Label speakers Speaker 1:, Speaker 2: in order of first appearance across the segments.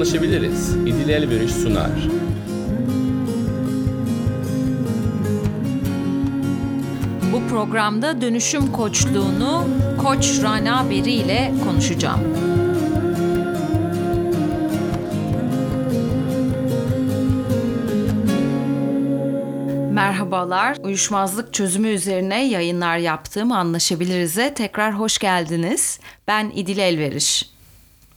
Speaker 1: Anlaşabiliriz. İdil Elveriş sunar.
Speaker 2: Bu programda dönüşüm koçluğunu Koç Rana Beri ile konuşacağım. Merhabalar. Uyuşmazlık çözümü üzerine yayınlar yaptığım Anlaşabiliriz'e tekrar hoş geldiniz. Ben İdil Elveriş.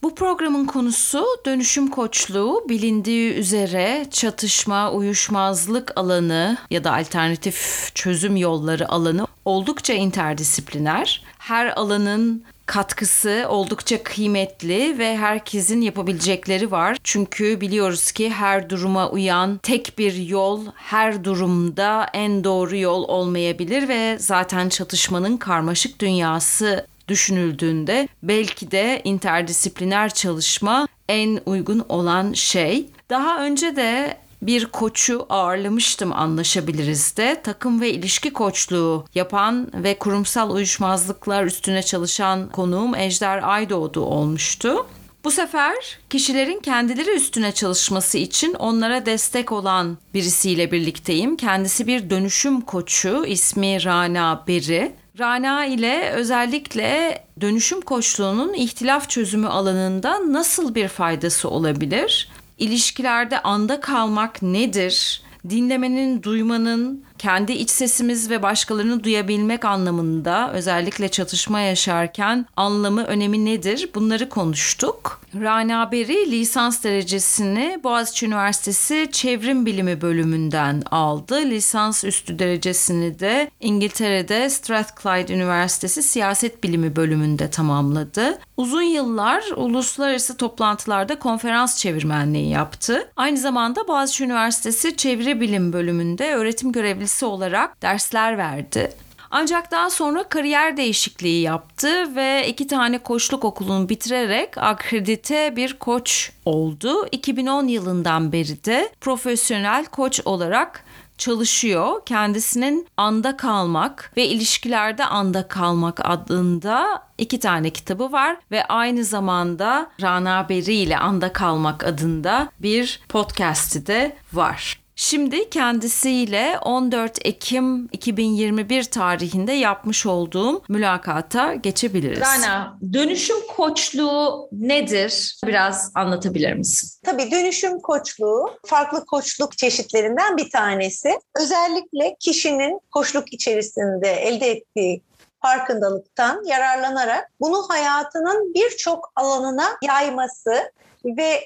Speaker 2: Bu programın konusu dönüşüm koçluğu bilindiği üzere çatışma, uyuşmazlık alanı ya da alternatif çözüm yolları alanı oldukça interdisipliner. Her alanın katkısı oldukça kıymetli ve herkesin yapabilecekleri var. Çünkü biliyoruz ki her duruma uyan tek bir yol her durumda en doğru yol olmayabilir ve zaten çatışmanın karmaşık dünyası düşünüldüğünde belki de interdisipliner çalışma en uygun olan şey. Daha önce de bir koçu ağırlamıştım anlaşabiliriz de takım ve ilişki koçluğu yapan ve kurumsal uyuşmazlıklar üstüne çalışan konuğum Ejder Aydoğdu olmuştu. Bu sefer kişilerin kendileri üstüne çalışması için onlara destek olan birisiyle birlikteyim. Kendisi bir dönüşüm koçu, ismi Rana Beri. Rana ile özellikle dönüşüm koçluğunun ihtilaf çözümü alanında nasıl bir faydası olabilir? İlişkilerde anda kalmak nedir? Dinlemenin, duymanın, kendi iç sesimiz ve başkalarını duyabilmek anlamında özellikle çatışma yaşarken anlamı, önemi nedir? Bunları konuştuk. Rana Beri lisans derecesini Boğaziçi Üniversitesi Çevrim Bilimi bölümünden aldı. Lisans üstü derecesini de İngiltere'de Strathclyde Üniversitesi Siyaset Bilimi bölümünde tamamladı. Uzun yıllar uluslararası toplantılarda konferans çevirmenliği yaptı. Aynı zamanda Boğaziçi Üniversitesi Çeviri Bilim bölümünde öğretim görevlisi olarak dersler verdi. Ancak daha sonra kariyer değişikliği yaptı ve iki tane koçluk okulunu bitirerek akredite bir koç oldu. 2010 yılından beri de profesyonel koç olarak çalışıyor. Kendisinin Anda Kalmak ve ilişkilerde Anda Kalmak adında iki tane kitabı var ve aynı zamanda Rana Beri ile Anda Kalmak adında bir podcast'i de var. Şimdi kendisiyle 14 Ekim 2021 tarihinde yapmış olduğum mülakata geçebiliriz. Rana, dönüşüm koçluğu nedir? Biraz anlatabilir misin?
Speaker 3: Tabii dönüşüm koçluğu farklı koçluk çeşitlerinden bir tanesi. Özellikle kişinin koçluk içerisinde elde ettiği farkındalıktan yararlanarak bunu hayatının birçok alanına yayması ve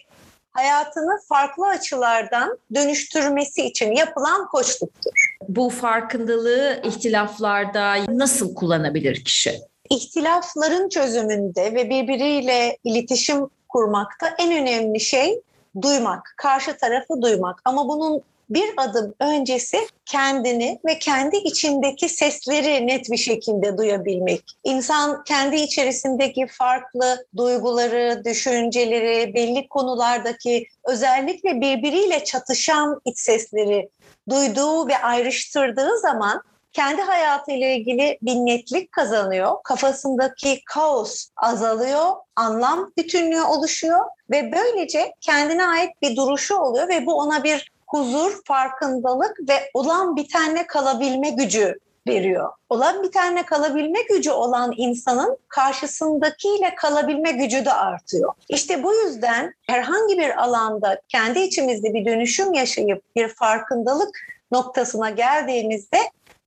Speaker 3: hayatını farklı açılardan dönüştürmesi için yapılan koçluktur.
Speaker 2: Bu farkındalığı ihtilaflarda nasıl kullanabilir kişi?
Speaker 3: İhtilafların çözümünde ve birbiriyle iletişim kurmakta en önemli şey duymak, karşı tarafı duymak. Ama bunun bir adım öncesi kendini ve kendi içindeki sesleri net bir şekilde duyabilmek. İnsan kendi içerisindeki farklı duyguları, düşünceleri, belli konulardaki özellikle birbiriyle çatışan iç sesleri duyduğu ve ayrıştırdığı zaman kendi hayatıyla ilgili bir netlik kazanıyor. Kafasındaki kaos azalıyor, anlam bütünlüğü oluşuyor ve böylece kendine ait bir duruşu oluyor ve bu ona bir huzur, farkındalık ve olan bitenle kalabilme gücü veriyor. Olan bitenle kalabilme gücü olan insanın karşısındakiyle kalabilme gücü de artıyor. İşte bu yüzden herhangi bir alanda kendi içimizde bir dönüşüm yaşayıp bir farkındalık noktasına geldiğimizde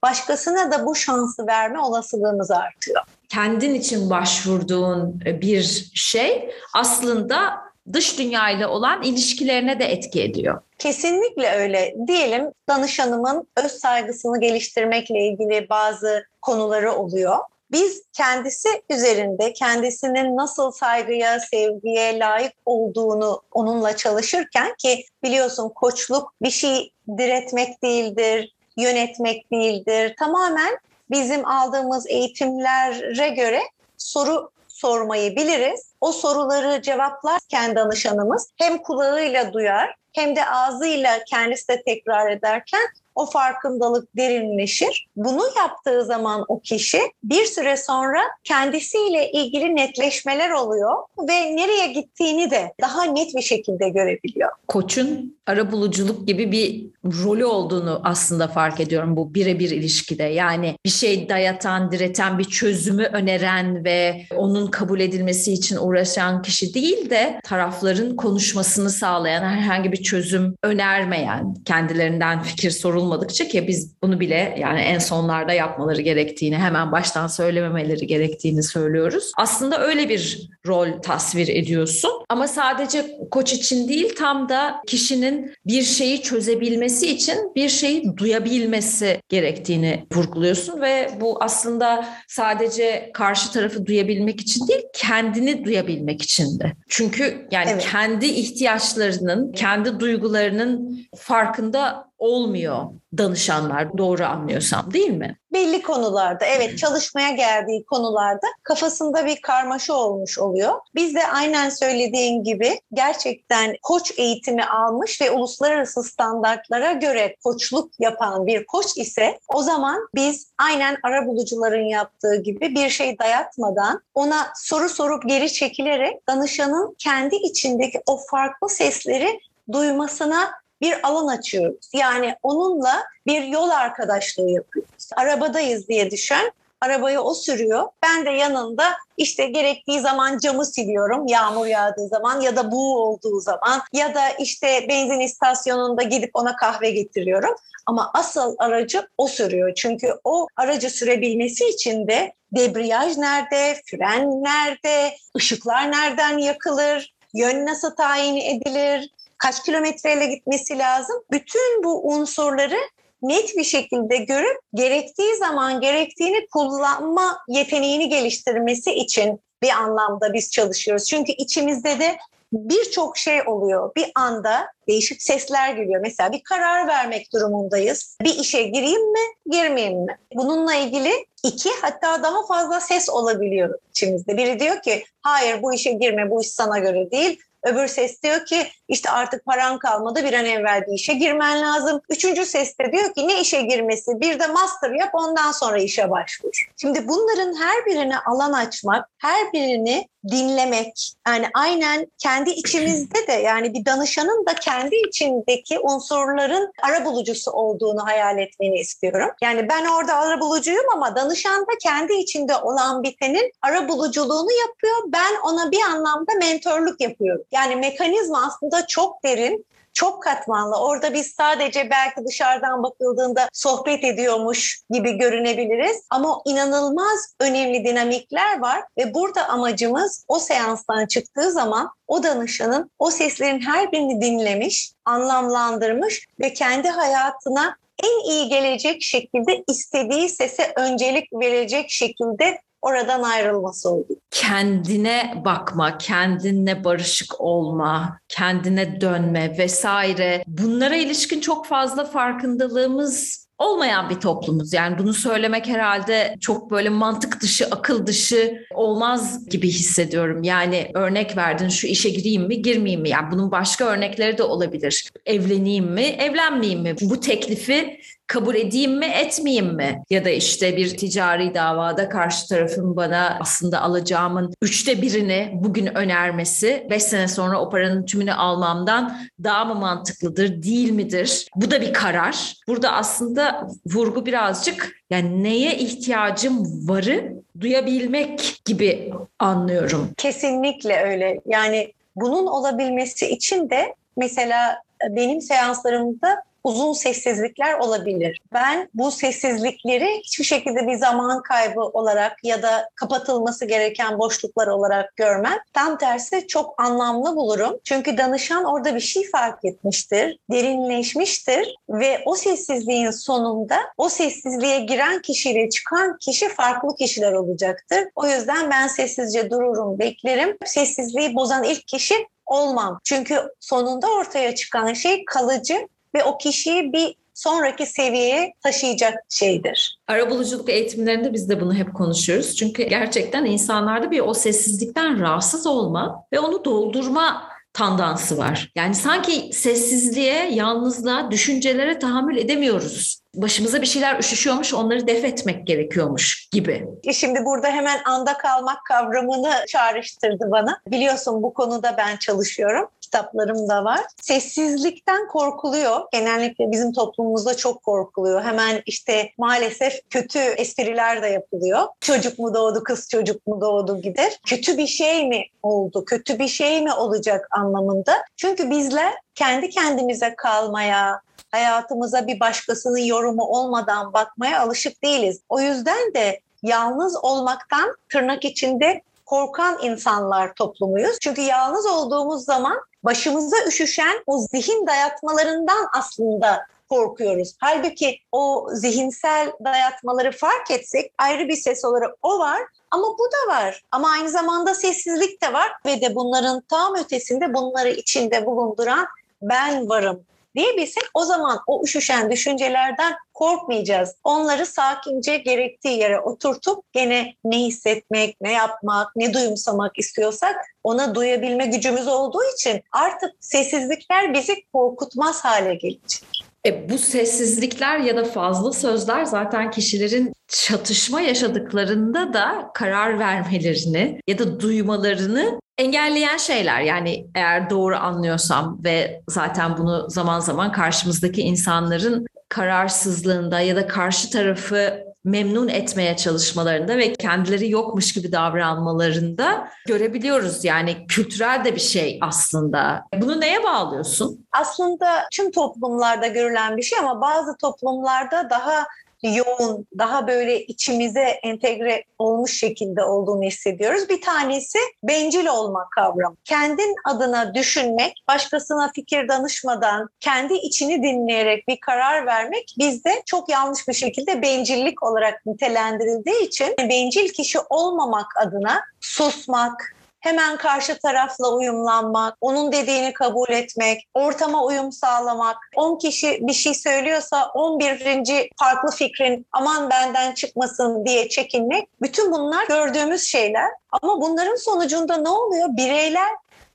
Speaker 3: başkasına da bu şansı verme olasılığımız artıyor.
Speaker 2: Kendin için başvurduğun bir şey aslında dış dünyayla olan ilişkilerine de etki ediyor.
Speaker 3: Kesinlikle öyle. Diyelim danışanımın öz saygısını geliştirmekle ilgili bazı konuları oluyor. Biz kendisi üzerinde kendisinin nasıl saygıya, sevgiye layık olduğunu onunla çalışırken ki biliyorsun koçluk bir şey diretmek değildir, yönetmek değildir. Tamamen bizim aldığımız eğitimlere göre soru sormayı biliriz. O soruları cevaplarken danışanımız hem kulağıyla duyar hem de ağzıyla kendisi de tekrar ederken o farkındalık derinleşir. Bunu yaptığı zaman o kişi bir süre sonra kendisiyle ilgili netleşmeler oluyor ve nereye gittiğini de daha net bir şekilde görebiliyor.
Speaker 2: Koç'un arabuluculuk gibi bir rolü olduğunu aslında fark ediyorum bu birebir ilişkide. Yani bir şey dayatan, direten, bir çözümü öneren ve onun kabul edilmesi için uğraşan kişi değil de tarafların konuşmasını sağlayan, herhangi bir çözüm önermeyen, kendilerinden fikir sorulmadıkça ki biz bunu bile yani en sonlarda yapmaları gerektiğini, hemen baştan söylememeleri gerektiğini söylüyoruz. Aslında öyle bir rol tasvir ediyorsun. Ama sadece koç için değil tam da kişinin bir şeyi çözebilmesi için bir şeyi duyabilmesi gerektiğini vurguluyorsun ve bu aslında sadece karşı tarafı duyabilmek için değil, kendini duyabilmek için de. Çünkü yani
Speaker 3: Evet.
Speaker 2: kendi ihtiyaçlarının, kendi duygularının farkında olmuyor danışanlar doğru anlıyorsam değil mi?
Speaker 3: belli konularda evet çalışmaya geldiği konularda kafasında bir karmaşa olmuş oluyor. Biz de aynen söylediğin gibi gerçekten koç eğitimi almış ve uluslararası standartlara göre koçluk yapan bir koç ise o zaman biz aynen arabulucuların yaptığı gibi bir şey dayatmadan ona soru sorup geri çekilerek danışanın kendi içindeki o farklı sesleri duymasına bir alan açıyoruz. Yani onunla bir yol arkadaşlığı yapıyoruz. Arabadayız diye düşün. Arabayı o sürüyor. Ben de yanında işte gerektiği zaman camı siliyorum yağmur yağdığı zaman ya da buğu olduğu zaman ya da işte benzin istasyonunda gidip ona kahve getiriyorum. Ama asıl aracı o sürüyor. Çünkü o aracı sürebilmesi için de debriyaj nerede, fren nerede, ışıklar nereden yakılır, yön nasıl tayin edilir, kaç kilometreyle gitmesi lazım. Bütün bu unsurları net bir şekilde görüp gerektiği zaman gerektiğini kullanma yeteneğini geliştirmesi için bir anlamda biz çalışıyoruz. Çünkü içimizde de birçok şey oluyor. Bir anda değişik sesler geliyor. Mesela bir karar vermek durumundayız. Bir işe gireyim mi, girmeyeyim mi? Bununla ilgili iki hatta daha fazla ses olabiliyor içimizde. Biri diyor ki hayır bu işe girme, bu iş sana göre değil. Öbür ses diyor ki işte artık paran kalmadı bir an evvel bir işe girmen lazım. Üçüncü ses de diyor ki ne işe girmesi bir de master yap ondan sonra işe başvur. Şimdi bunların her birine alan açmak, her birini dinlemek yani aynen kendi içimizde de yani bir danışanın da kendi içindeki unsurların arabulucusu olduğunu hayal etmeni istiyorum. Yani ben orada arabulucuyum ama danışan da kendi içinde olan bitenin arabuluculuğunu yapıyor. Ben ona bir anlamda mentorluk yapıyorum. Yani mekanizma aslında çok derin çok katmanlı. Orada biz sadece belki dışarıdan bakıldığında sohbet ediyormuş gibi görünebiliriz. Ama inanılmaz önemli dinamikler var ve burada amacımız o seanstan çıktığı zaman o danışanın o seslerin her birini dinlemiş, anlamlandırmış ve kendi hayatına en iyi gelecek şekilde istediği sese öncelik verecek şekilde oradan ayrılması oldu.
Speaker 2: kendine bakma, kendinle barışık olma, kendine dönme vesaire. Bunlara ilişkin çok fazla farkındalığımız olmayan bir toplumuz. Yani bunu söylemek herhalde çok böyle mantık dışı, akıl dışı olmaz gibi hissediyorum. Yani örnek verdin şu işe gireyim mi, girmeyeyim mi? Yani bunun başka örnekleri de olabilir. Evleneyim mi, evlenmeyeyim mi? Bu teklifi kabul edeyim mi, etmeyeyim mi? Ya da işte bir ticari davada karşı tarafın bana aslında alacağımın üçte birini bugün önermesi, beş sene sonra o paranın tümünü almamdan daha mı mantıklıdır, değil midir? Bu da bir karar. Burada aslında vurgu birazcık yani neye ihtiyacım varı duyabilmek gibi anlıyorum.
Speaker 3: Kesinlikle öyle. Yani bunun olabilmesi için de mesela benim seanslarımda uzun sessizlikler olabilir. Ben bu sessizlikleri hiçbir şekilde bir zaman kaybı olarak ya da kapatılması gereken boşluklar olarak görmem. Tam tersi çok anlamlı bulurum. Çünkü danışan orada bir şey fark etmiştir, derinleşmiştir ve o sessizliğin sonunda o sessizliğe giren kişiyle çıkan kişi farklı kişiler olacaktır. O yüzden ben sessizce dururum, beklerim. Sessizliği bozan ilk kişi olmam. Çünkü sonunda ortaya çıkan şey kalıcı ve o kişiyi bir sonraki seviyeye taşıyacak şeydir.
Speaker 2: Arabuluculuk eğitimlerinde biz de bunu hep konuşuyoruz. Çünkü gerçekten insanlarda bir o sessizlikten rahatsız olma ve onu doldurma tandansı var. Yani sanki sessizliğe, yalnızlığa, düşüncelere tahammül edemiyoruz. Başımıza bir şeyler üşüşüyormuş, onları def etmek gerekiyormuş gibi.
Speaker 3: E Şimdi burada hemen anda kalmak kavramını çağrıştırdı bana. Biliyorsun bu konuda ben çalışıyorum. Kitaplarım da var. Sessizlikten korkuluyor. Genellikle bizim toplumumuzda çok korkuluyor. Hemen işte maalesef kötü espriler de yapılıyor. Çocuk mu doğdu, kız çocuk mu doğdu gider. Kötü bir şey mi oldu, kötü bir şey mi olacak anlamında. Çünkü bizler kendi kendimize kalmaya, hayatımıza bir başkasının yorumu olmadan bakmaya alışık değiliz. O yüzden de yalnız olmaktan tırnak içinde korkan insanlar toplumuyuz. Çünkü yalnız olduğumuz zaman başımıza üşüşen o zihin dayatmalarından aslında korkuyoruz. Halbuki o zihinsel dayatmaları fark etsek ayrı bir ses olarak o var ama bu da var. Ama aynı zamanda sessizlik de var ve de bunların tam ötesinde bunları içinde bulunduran ben varım diyebilsek o zaman o üşüşen düşüncelerden korkmayacağız. Onları sakince gerektiği yere oturtup gene ne hissetmek, ne yapmak, ne duyumsamak istiyorsak ona duyabilme gücümüz olduğu için artık sessizlikler bizi korkutmaz hale gelecek.
Speaker 2: E, bu sessizlikler ya da fazla sözler zaten kişilerin çatışma yaşadıklarında da karar vermelerini ya da duymalarını engelleyen şeyler. Yani eğer doğru anlıyorsam ve zaten bunu zaman zaman karşımızdaki insanların kararsızlığında ya da karşı tarafı memnun etmeye çalışmalarında ve kendileri yokmuş gibi davranmalarında görebiliyoruz. Yani kültürel de bir şey aslında. Bunu neye bağlıyorsun?
Speaker 3: Aslında tüm toplumlarda görülen bir şey ama bazı toplumlarda daha yoğun, daha böyle içimize entegre olmuş şekilde olduğunu hissediyoruz. Bir tanesi bencil olmak kavramı. Kendin adına düşünmek, başkasına fikir danışmadan, kendi içini dinleyerek bir karar vermek bizde çok yanlış bir şekilde bencillik olarak nitelendirildiği için bencil kişi olmamak adına susmak, hemen karşı tarafla uyumlanmak, onun dediğini kabul etmek, ortama uyum sağlamak, 10 kişi bir şey söylüyorsa 11. farklı fikrin aman benden çıkmasın diye çekinmek. Bütün bunlar gördüğümüz şeyler ama bunların sonucunda ne oluyor? Bireyler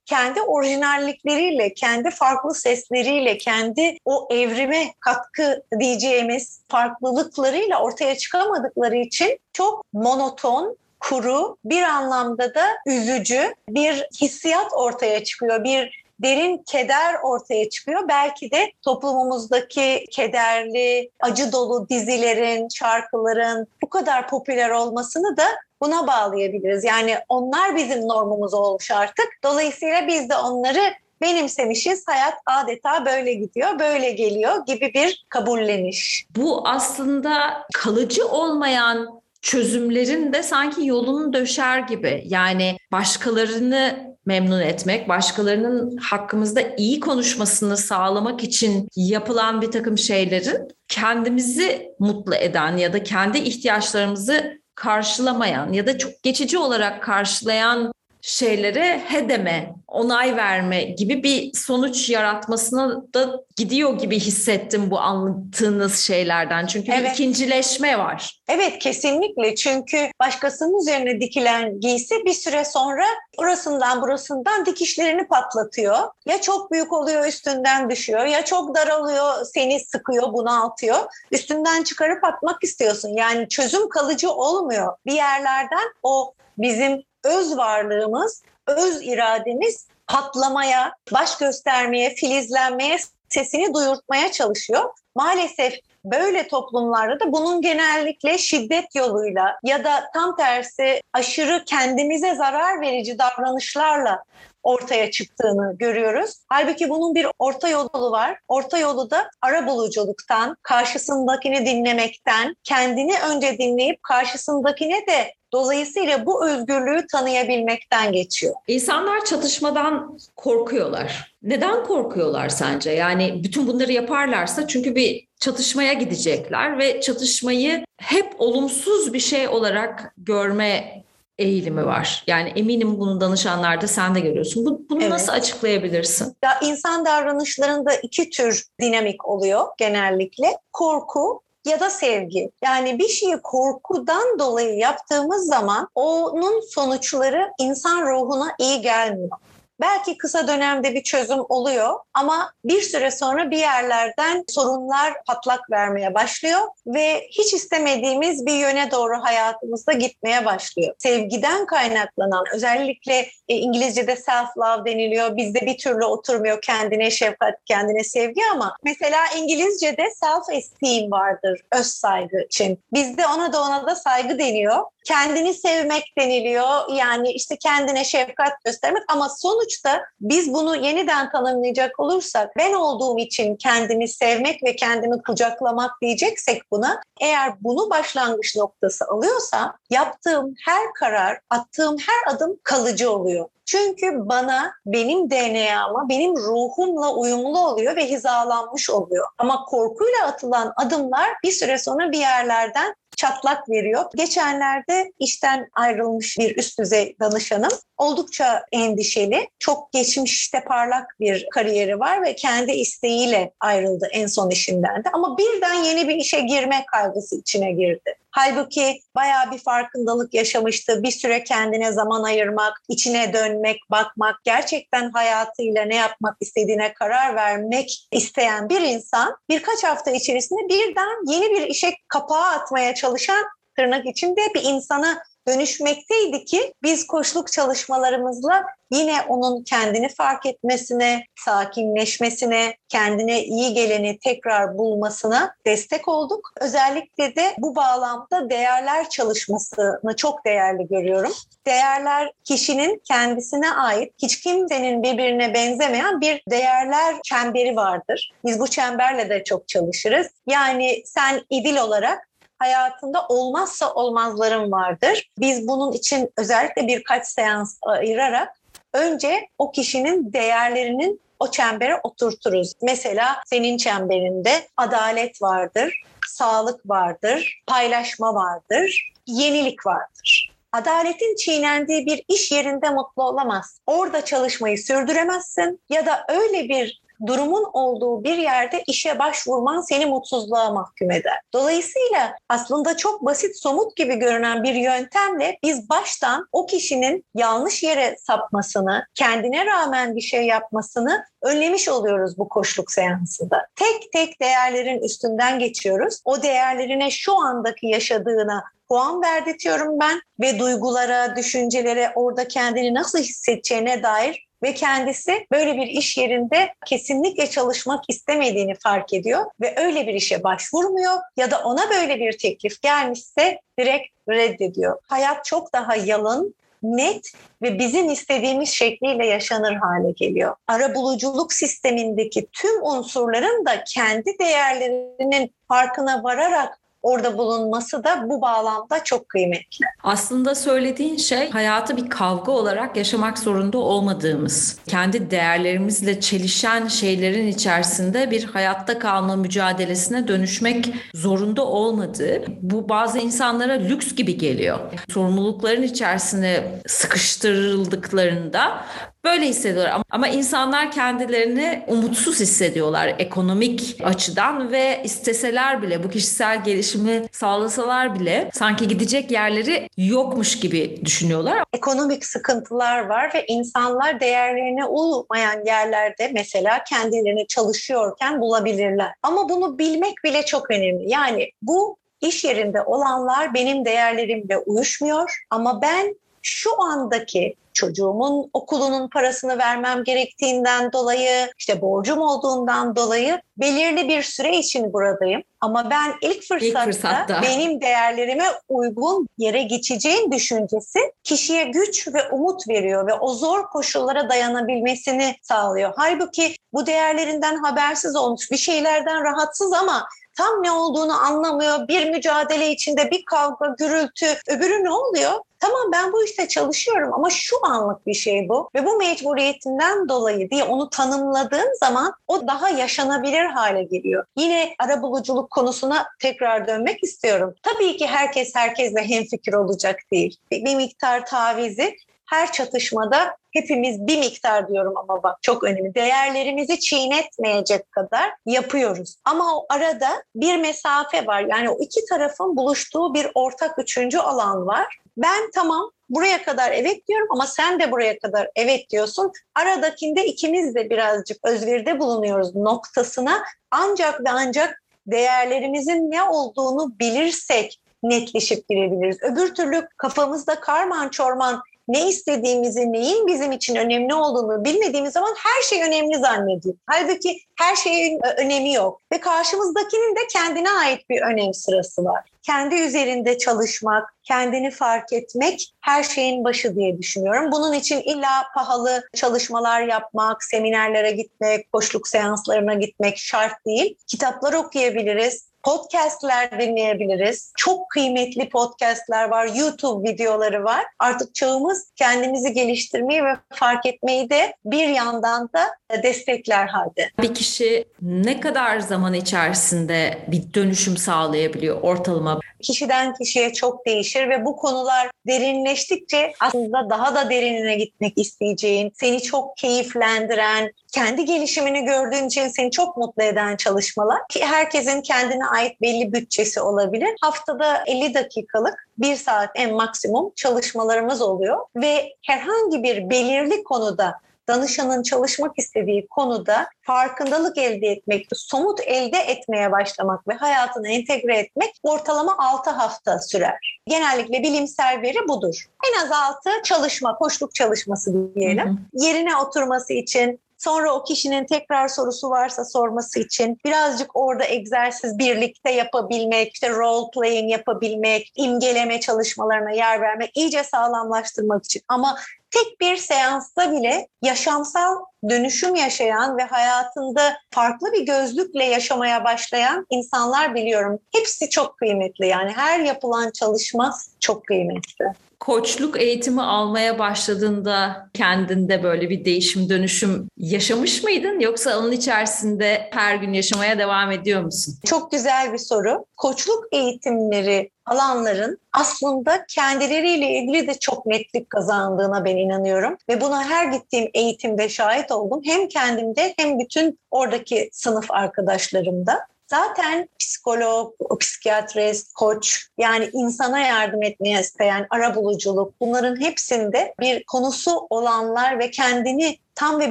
Speaker 3: kendi orijinallikleriyle, kendi farklı sesleriyle, kendi o evrime katkı diyeceğimiz farklılıklarıyla ortaya çıkamadıkları için çok monoton, kuru, bir anlamda da üzücü bir hissiyat ortaya çıkıyor. Bir derin keder ortaya çıkıyor. Belki de toplumumuzdaki kederli, acı dolu dizilerin, şarkıların bu kadar popüler olmasını da buna bağlayabiliriz. Yani onlar bizim normumuz olmuş artık. Dolayısıyla biz de onları benimsemişiz. Hayat adeta böyle gidiyor, böyle geliyor gibi bir kabulleniş.
Speaker 2: Bu aslında kalıcı olmayan çözümlerin de sanki yolunu döşer gibi. Yani başkalarını memnun etmek, başkalarının hakkımızda iyi konuşmasını sağlamak için yapılan bir takım şeylerin kendimizi mutlu eden ya da kendi ihtiyaçlarımızı karşılamayan ya da çok geçici olarak karşılayan şeylere hedeme, onay verme gibi bir sonuç yaratmasına da gidiyor gibi hissettim bu anlattığınız şeylerden. Çünkü evet. bir ikincileşme var.
Speaker 3: Evet kesinlikle çünkü başkasının üzerine dikilen giysi bir süre sonra orasından burasından dikişlerini patlatıyor. Ya çok büyük oluyor üstünden düşüyor ya çok daralıyor seni sıkıyor bunaltıyor. Üstünden çıkarıp atmak istiyorsun. Yani çözüm kalıcı olmuyor. Bir yerlerden o bizim öz varlığımız, öz irademiz patlamaya, baş göstermeye, filizlenmeye, sesini duyurtmaya çalışıyor. Maalesef böyle toplumlarda da bunun genellikle şiddet yoluyla ya da tam tersi aşırı kendimize zarar verici davranışlarla ortaya çıktığını görüyoruz. Halbuki bunun bir orta yolu var. Orta yolu da ara buluculuktan, karşısındakini dinlemekten, kendini önce dinleyip karşısındakine de Dolayısıyla bu özgürlüğü tanıyabilmekten geçiyor.
Speaker 2: İnsanlar çatışmadan korkuyorlar. Neden korkuyorlar sence? Yani bütün bunları yaparlarsa çünkü bir çatışmaya gidecekler ve çatışmayı hep olumsuz bir şey olarak görme eğilimi var. Yani eminim bunu danışanlarda sen de görüyorsun. Bu, bunu evet. nasıl açıklayabilirsin?
Speaker 3: Ya insan davranışlarında iki tür dinamik oluyor genellikle. Korku ya da sevgi. Yani bir şeyi korkudan dolayı yaptığımız zaman onun sonuçları insan ruhuna iyi gelmiyor. Belki kısa dönemde bir çözüm oluyor ama bir süre sonra bir yerlerden sorunlar patlak vermeye başlıyor ve hiç istemediğimiz bir yöne doğru hayatımızda gitmeye başlıyor. Sevgiden kaynaklanan özellikle e, İngilizce'de self-love deniliyor. Bizde bir türlü oturmuyor kendine şefkat, kendine sevgi ama mesela İngilizce'de self-esteem vardır öz saygı için. Bizde ona da ona da saygı deniyor. Kendini sevmek deniliyor. Yani işte kendine şefkat göstermek ama sonuçta biz bunu yeniden tanımlayacak olursak ben olduğum için kendimi sevmek ve kendimi kucaklamak diyeceksek buna eğer bunu başlangıç noktası alıyorsam yaptığım her karar, attığım her adım kalıcı oluyor. Çünkü bana, benim DNA'ma, benim ruhumla uyumlu oluyor ve hizalanmış oluyor. Ama korkuyla atılan adımlar bir süre sonra bir yerlerden çatlak veriyor. Geçenlerde işten ayrılmış bir üst düzey danışanım oldukça endişeli. Çok geçmişte parlak bir kariyeri var ve kendi isteğiyle ayrıldı en son işinden de. Ama birden yeni bir işe girme kaygısı içine girdi. Halbuki bayağı bir farkındalık yaşamıştı. Bir süre kendine zaman ayırmak, içine dönmek, bakmak, gerçekten hayatıyla ne yapmak istediğine karar vermek isteyen bir insan birkaç hafta içerisinde birden yeni bir işe kapağı atmaya çalışan tırnak içinde bir insana dönüşmekteydi ki biz koçluk çalışmalarımızla yine onun kendini fark etmesine, sakinleşmesine, kendine iyi geleni tekrar bulmasına destek olduk. Özellikle de bu bağlamda değerler çalışmasını çok değerli görüyorum. Değerler kişinin kendisine ait, hiç kimsenin birbirine benzemeyen bir değerler çemberi vardır. Biz bu çemberle de çok çalışırız. Yani sen idil olarak hayatında olmazsa olmazlarım vardır. Biz bunun için özellikle birkaç seans ayırarak önce o kişinin değerlerinin o çembere oturturuz. Mesela senin çemberinde adalet vardır, sağlık vardır, paylaşma vardır, yenilik vardır. Adaletin çiğnendiği bir iş yerinde mutlu olamaz. Orada çalışmayı sürdüremezsin ya da öyle bir durumun olduğu bir yerde işe başvurman seni mutsuzluğa mahkum eder. Dolayısıyla aslında çok basit, somut gibi görünen bir yöntemle biz baştan o kişinin yanlış yere sapmasını, kendine rağmen bir şey yapmasını önlemiş oluyoruz bu koşluk seansında. Tek tek değerlerin üstünden geçiyoruz. O değerlerine şu andaki yaşadığına puan verdirtiyorum ben ve duygulara, düşüncelere, orada kendini nasıl hissedeceğine dair ve kendisi böyle bir iş yerinde kesinlikle çalışmak istemediğini fark ediyor ve öyle bir işe başvurmuyor ya da ona böyle bir teklif gelmişse direkt reddediyor. Hayat çok daha yalın, net ve bizim istediğimiz şekliyle yaşanır hale geliyor. Arabuluculuk sistemindeki tüm unsurların da kendi değerlerinin farkına vararak orada bulunması da bu bağlamda çok kıymetli.
Speaker 2: Aslında söylediğin şey hayatı bir kavga olarak yaşamak zorunda olmadığımız, kendi değerlerimizle çelişen şeylerin içerisinde bir hayatta kalma mücadelesine dönüşmek zorunda olmadığı, bu bazı insanlara lüks gibi geliyor. Sorumlulukların içerisine sıkıştırıldıklarında Böyle hissediyorlar ama insanlar kendilerini umutsuz hissediyorlar ekonomik açıdan ve isteseler bile bu kişisel gelişimi sağlasalar bile sanki gidecek yerleri yokmuş gibi düşünüyorlar.
Speaker 3: Ekonomik sıkıntılar var ve insanlar değerlerine uymayan yerlerde mesela kendilerini çalışıyorken bulabilirler. Ama bunu bilmek bile çok önemli. Yani bu iş yerinde olanlar benim değerlerimle uyuşmuyor ama ben şu andaki çocuğumun okulunun parasını vermem gerektiğinden dolayı, işte borcum olduğundan dolayı belirli bir süre için buradayım. Ama ben ilk fırsatta,
Speaker 2: ilk fırsatta
Speaker 3: benim değerlerime uygun yere geçeceğim düşüncesi kişiye güç ve umut veriyor ve o zor koşullara dayanabilmesini sağlıyor. Halbuki bu değerlerinden habersiz olmuş bir şeylerden rahatsız ama tam ne olduğunu anlamıyor. Bir mücadele içinde bir kavga, gürültü, öbürü ne oluyor? Tamam ben bu işte çalışıyorum ama şu anlık bir şey bu ve bu mecburiyetinden dolayı diye onu tanımladığın zaman o daha yaşanabilir hale geliyor. Yine arabuluculuk konusuna tekrar dönmek istiyorum. Tabii ki herkes herkesle hemfikir olacak değil. Bir miktar tavizi her çatışmada hepimiz bir miktar diyorum ama bak çok önemli. Değerlerimizi çiğnetmeyecek kadar yapıyoruz. Ama o arada bir mesafe var. Yani o iki tarafın buluştuğu bir ortak üçüncü alan var. Ben tamam buraya kadar evet diyorum ama sen de buraya kadar evet diyorsun. Aradakinde ikimiz de birazcık özveride bulunuyoruz noktasına ancak ve ancak değerlerimizin ne olduğunu bilirsek netleşip girebiliriz. Öbür türlü kafamızda karman çorman ne istediğimizi, neyin bizim için önemli olduğunu bilmediğimiz zaman her şey önemli zannediyor. Halbuki her şeyin e, önemi yok. Ve karşımızdakinin de kendine ait bir önem sırası var. Kendi üzerinde çalışmak, kendini fark etmek her şeyin başı diye düşünüyorum. Bunun için illa pahalı çalışmalar yapmak, seminerlere gitmek, koşluk seanslarına gitmek şart değil. Kitaplar okuyabiliriz, podcastler dinleyebiliriz. Çok kıymetli podcastler var, YouTube videoları var. Artık çağımız kendimizi geliştirmeyi ve fark etmeyi de bir yandan da destekler halde.
Speaker 2: Bir kişi ne kadar zaman içerisinde bir dönüşüm sağlayabiliyor ortalama?
Speaker 3: Kişiden kişiye çok değişir ve bu konular derinleştikçe aslında daha da derinine gitmek isteyeceğin, seni çok keyiflendiren, kendi gelişimini gördüğün için seni çok mutlu eden çalışmalar. Ki herkesin kendine ait belli bütçesi olabilir. Haftada 50 dakikalık bir saat en maksimum çalışmalarımız oluyor ve herhangi bir belirli konuda danışanın çalışmak istediği konuda farkındalık elde etmek, somut elde etmeye başlamak ve hayatına entegre etmek ortalama 6 hafta sürer. Genellikle bilimsel veri budur. En az 6 çalışma, koşluk çalışması diyelim. Hı hı. Yerine oturması için Sonra o kişinin tekrar sorusu varsa sorması için birazcık orada egzersiz birlikte yapabilmek, işte role playing yapabilmek, imgeleme çalışmalarına yer vermek, iyice sağlamlaştırmak için. Ama tek bir seansta bile yaşamsal dönüşüm yaşayan ve hayatında farklı bir gözlükle yaşamaya başlayan insanlar biliyorum. Hepsi çok kıymetli yani her yapılan çalışma çok kıymetli
Speaker 2: koçluk eğitimi almaya başladığında kendinde böyle bir değişim dönüşüm yaşamış mıydın yoksa onun içerisinde her gün yaşamaya devam ediyor musun?
Speaker 3: Çok güzel bir soru. Koçluk eğitimleri alanların aslında kendileriyle ilgili de çok netlik kazandığına ben inanıyorum. Ve buna her gittiğim eğitimde şahit oldum. Hem kendimde hem bütün oradaki sınıf arkadaşlarımda. Zaten psikolog, psikiyatrist, koç yani insana yardım etmeye isteyen arabuluculuk bunların hepsinde bir konusu olanlar ve kendini tam ve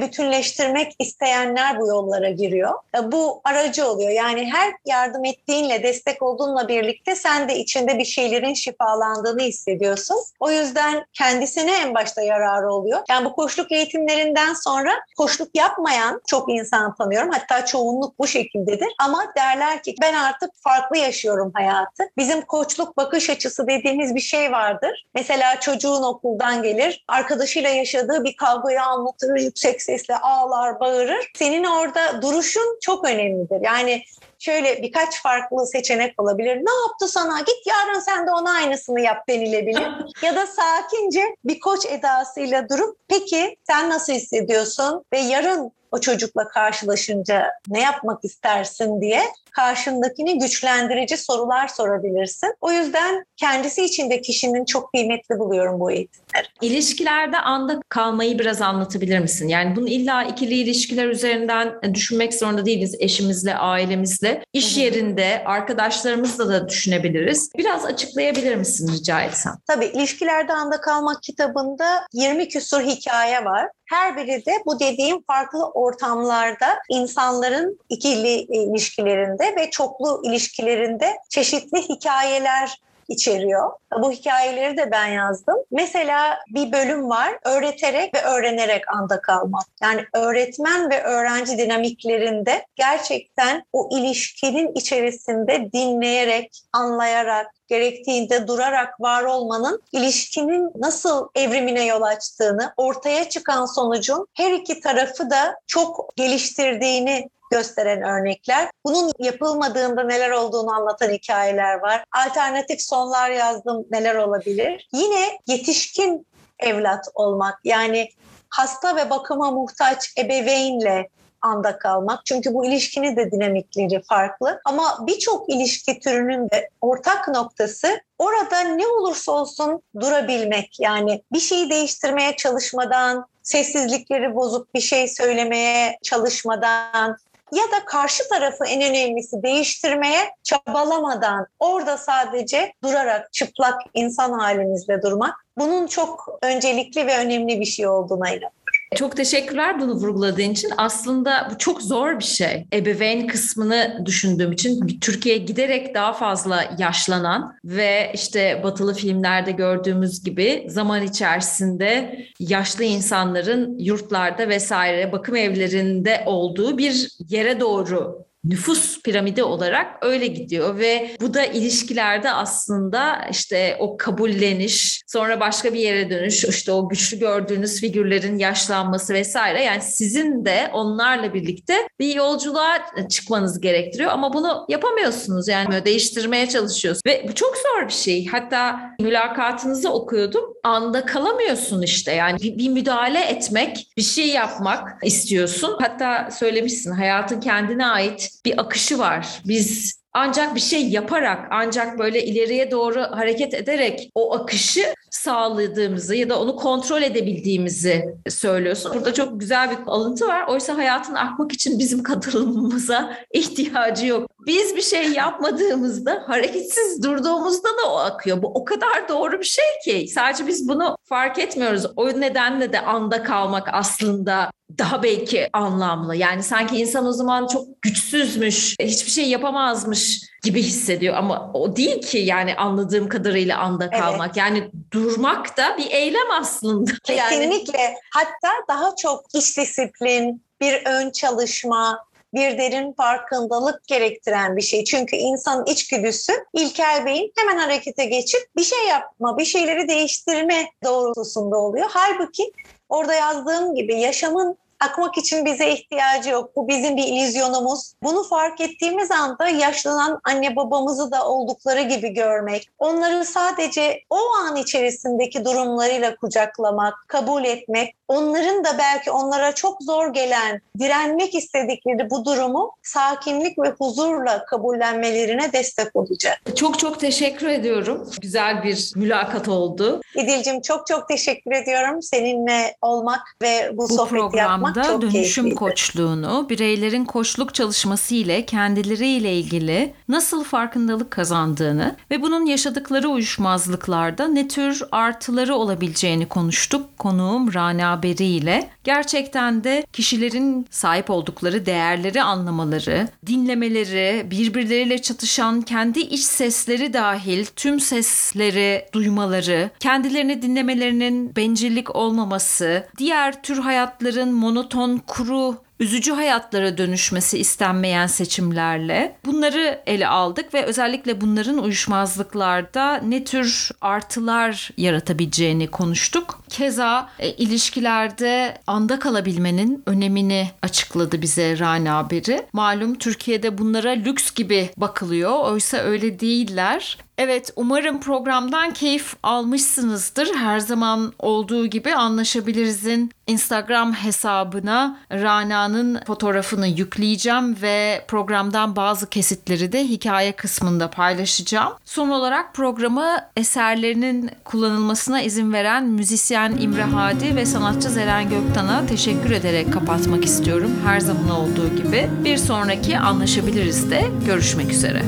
Speaker 3: bütünleştirmek isteyenler bu yollara giriyor. E, bu aracı oluyor. Yani her yardım ettiğinle, destek olduğunla birlikte sen de içinde bir şeylerin şifalandığını hissediyorsun. O yüzden kendisine en başta yararı oluyor. Yani bu koşluk eğitimlerinden sonra koşluk yapmayan çok insan tanıyorum. Hatta çoğunluk bu şekildedir. Ama derler ki ben artık farklı yaşıyorum hayatı. Bizim koçluk bakış açısı dediğimiz bir şey vardır. Mesela çocuğun okuldan gelir, arkadaşıyla yaşadığı bir kavgayı anlatır, yüksek sesle ağlar, bağırır. Senin orada duruşun çok önemlidir. Yani şöyle birkaç farklı seçenek olabilir. Ne yaptı sana? Git yarın sen de ona aynısını yap denilebilir. ya da sakince bir koç edasıyla durup peki sen nasıl hissediyorsun ve yarın o çocukla karşılaşınca ne yapmak istersin diye karşındakini güçlendirici sorular sorabilirsin. O yüzden kendisi için de kişinin çok kıymetli buluyorum bu eğitimleri.
Speaker 2: İlişkilerde anda kalmayı biraz anlatabilir misin? Yani bunu illa ikili ilişkiler üzerinden düşünmek zorunda değiliz. Eşimizle, ailemizle, iş yerinde, arkadaşlarımızla da düşünebiliriz. Biraz açıklayabilir misin rica etsem?
Speaker 3: Tabii ilişkilerde anda kalmak kitabında 20 küsur hikaye var. Her biri de bu dediğim farklı ortamlarda insanların ikili ilişkilerinde ve çoklu ilişkilerinde çeşitli hikayeler içeriyor. Bu hikayeleri de ben yazdım. Mesela bir bölüm var öğreterek ve öğrenerek anda kalmak. Yani öğretmen ve öğrenci dinamiklerinde gerçekten o ilişkinin içerisinde dinleyerek, anlayarak, gerektiğinde durarak var olmanın ilişkinin nasıl evrimine yol açtığını, ortaya çıkan sonucun her iki tarafı da çok geliştirdiğini gösteren örnekler. Bunun yapılmadığında neler olduğunu anlatan hikayeler var. Alternatif sonlar yazdım neler olabilir. Yine yetişkin evlat olmak yani hasta ve bakıma muhtaç ebeveynle anda kalmak. Çünkü bu ilişkinin de dinamikleri farklı. Ama birçok ilişki türünün de ortak noktası orada ne olursa olsun durabilmek. Yani bir şeyi değiştirmeye çalışmadan, sessizlikleri bozup bir şey söylemeye çalışmadan, ya da karşı tarafı en önemlisi değiştirmeye çabalamadan orada sadece durarak çıplak insan halimizde durmak bunun çok öncelikli ve önemli bir şey olduğuna inanıyorum.
Speaker 2: Çok teşekkürler bunu vurguladığın için. Aslında bu çok zor bir şey. Ebeveyn kısmını düşündüğüm için Türkiye giderek daha fazla yaşlanan ve işte batılı filmlerde gördüğümüz gibi zaman içerisinde yaşlı insanların yurtlarda vesaire bakım evlerinde olduğu bir yere doğru nüfus piramidi olarak öyle gidiyor ve bu da ilişkilerde aslında işte o kabulleniş, sonra başka bir yere dönüş, işte o güçlü gördüğünüz figürlerin yaşlanması vesaire yani sizin de onlarla birlikte bir yolculuğa çıkmanız gerektiriyor ama bunu yapamıyorsunuz yani değiştirmeye çalışıyorsunuz ve bu çok zor bir şey. Hatta mülakatınızı okuyordum. Anda kalamıyorsun işte yani bir, bir müdahale etmek, bir şey yapmak istiyorsun. Hatta söylemişsin hayatın kendine ait bir akışı var. Biz ancak bir şey yaparak, ancak böyle ileriye doğru hareket ederek o akışı sağladığımızı ya da onu kontrol edebildiğimizi söylüyorsun. Burada çok güzel bir alıntı var. Oysa hayatın akmak için bizim katılımımıza ihtiyacı yok. Biz bir şey yapmadığımızda, hareketsiz durduğumuzda da o akıyor. Bu o kadar doğru bir şey ki. Sadece biz bunu fark etmiyoruz. O nedenle de anda kalmak aslında daha belki anlamlı. Yani sanki insan o zaman çok güçsüzmüş, hiçbir şey yapamazmış gibi hissediyor ama o değil ki yani anladığım kadarıyla anda kalmak. Evet. Yani durmak da bir eylem aslında.
Speaker 3: Kesinlikle. Yani... Hatta daha çok iş disiplin, bir ön çalışma, bir derin farkındalık gerektiren bir şey. Çünkü insanın içgüdüsü İlkel Bey'in hemen harekete geçip bir şey yapma, bir şeyleri değiştirme doğrultusunda oluyor. Halbuki orada yazdığım gibi yaşamın akmak için bize ihtiyacı yok. Bu bizim bir illüzyonumuz. Bunu fark ettiğimiz anda yaşlanan anne babamızı da oldukları gibi görmek, onları sadece o an içerisindeki durumlarıyla kucaklamak, kabul etmek, onların da belki onlara çok zor gelen, direnmek istedikleri bu durumu sakinlik ve huzurla kabullenmelerine destek olacak.
Speaker 2: Çok çok teşekkür ediyorum. Güzel bir mülakat oldu.
Speaker 3: İdil'cim çok çok teşekkür ediyorum. Seninle olmak ve bu, bu sohbeti yapmak çok
Speaker 4: dönüşüm
Speaker 3: keyifliydi.
Speaker 4: koçluğunu, bireylerin koçluk çalışması ile kendileriyle ilgili nasıl farkındalık kazandığını ve bunun yaşadıkları uyuşmazlıklarda ne tür artıları olabileceğini konuştuk. Konuğum Rana Beri ile gerçekten de kişilerin sahip oldukları değerleri anlamaları, dinlemeleri, birbirleriyle çatışan kendi iç sesleri dahil tüm sesleri duymaları, kendilerini dinlemelerinin bencillik olmaması, diğer tür hayatların monoton, kuru üzücü hayatlara dönüşmesi istenmeyen seçimlerle bunları ele aldık ve özellikle bunların uyuşmazlıklarda ne tür artılar yaratabileceğini konuştuk. Keza e, ilişkilerde anda kalabilmenin önemini açıkladı bize Rana haberi. Malum Türkiye'de bunlara lüks gibi bakılıyor. Oysa öyle değiller. Evet umarım programdan keyif almışsınızdır. Her zaman olduğu gibi anlaşabilirizin Instagram hesabına Rana'nın fotoğrafını yükleyeceğim ve programdan bazı kesitleri de hikaye kısmında paylaşacağım. Son olarak programı eserlerinin kullanılmasına izin veren müzisyen İmre Hadi ve sanatçı Zeren Göktan'a teşekkür ederek kapatmak istiyorum. Her zaman olduğu gibi. Bir sonraki anlaşabiliriz de görüşmek üzere.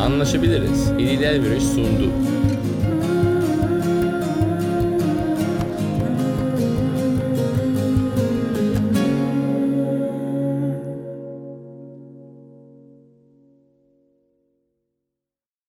Speaker 1: Anlaşabiliriz. İdil Elveriş sundu.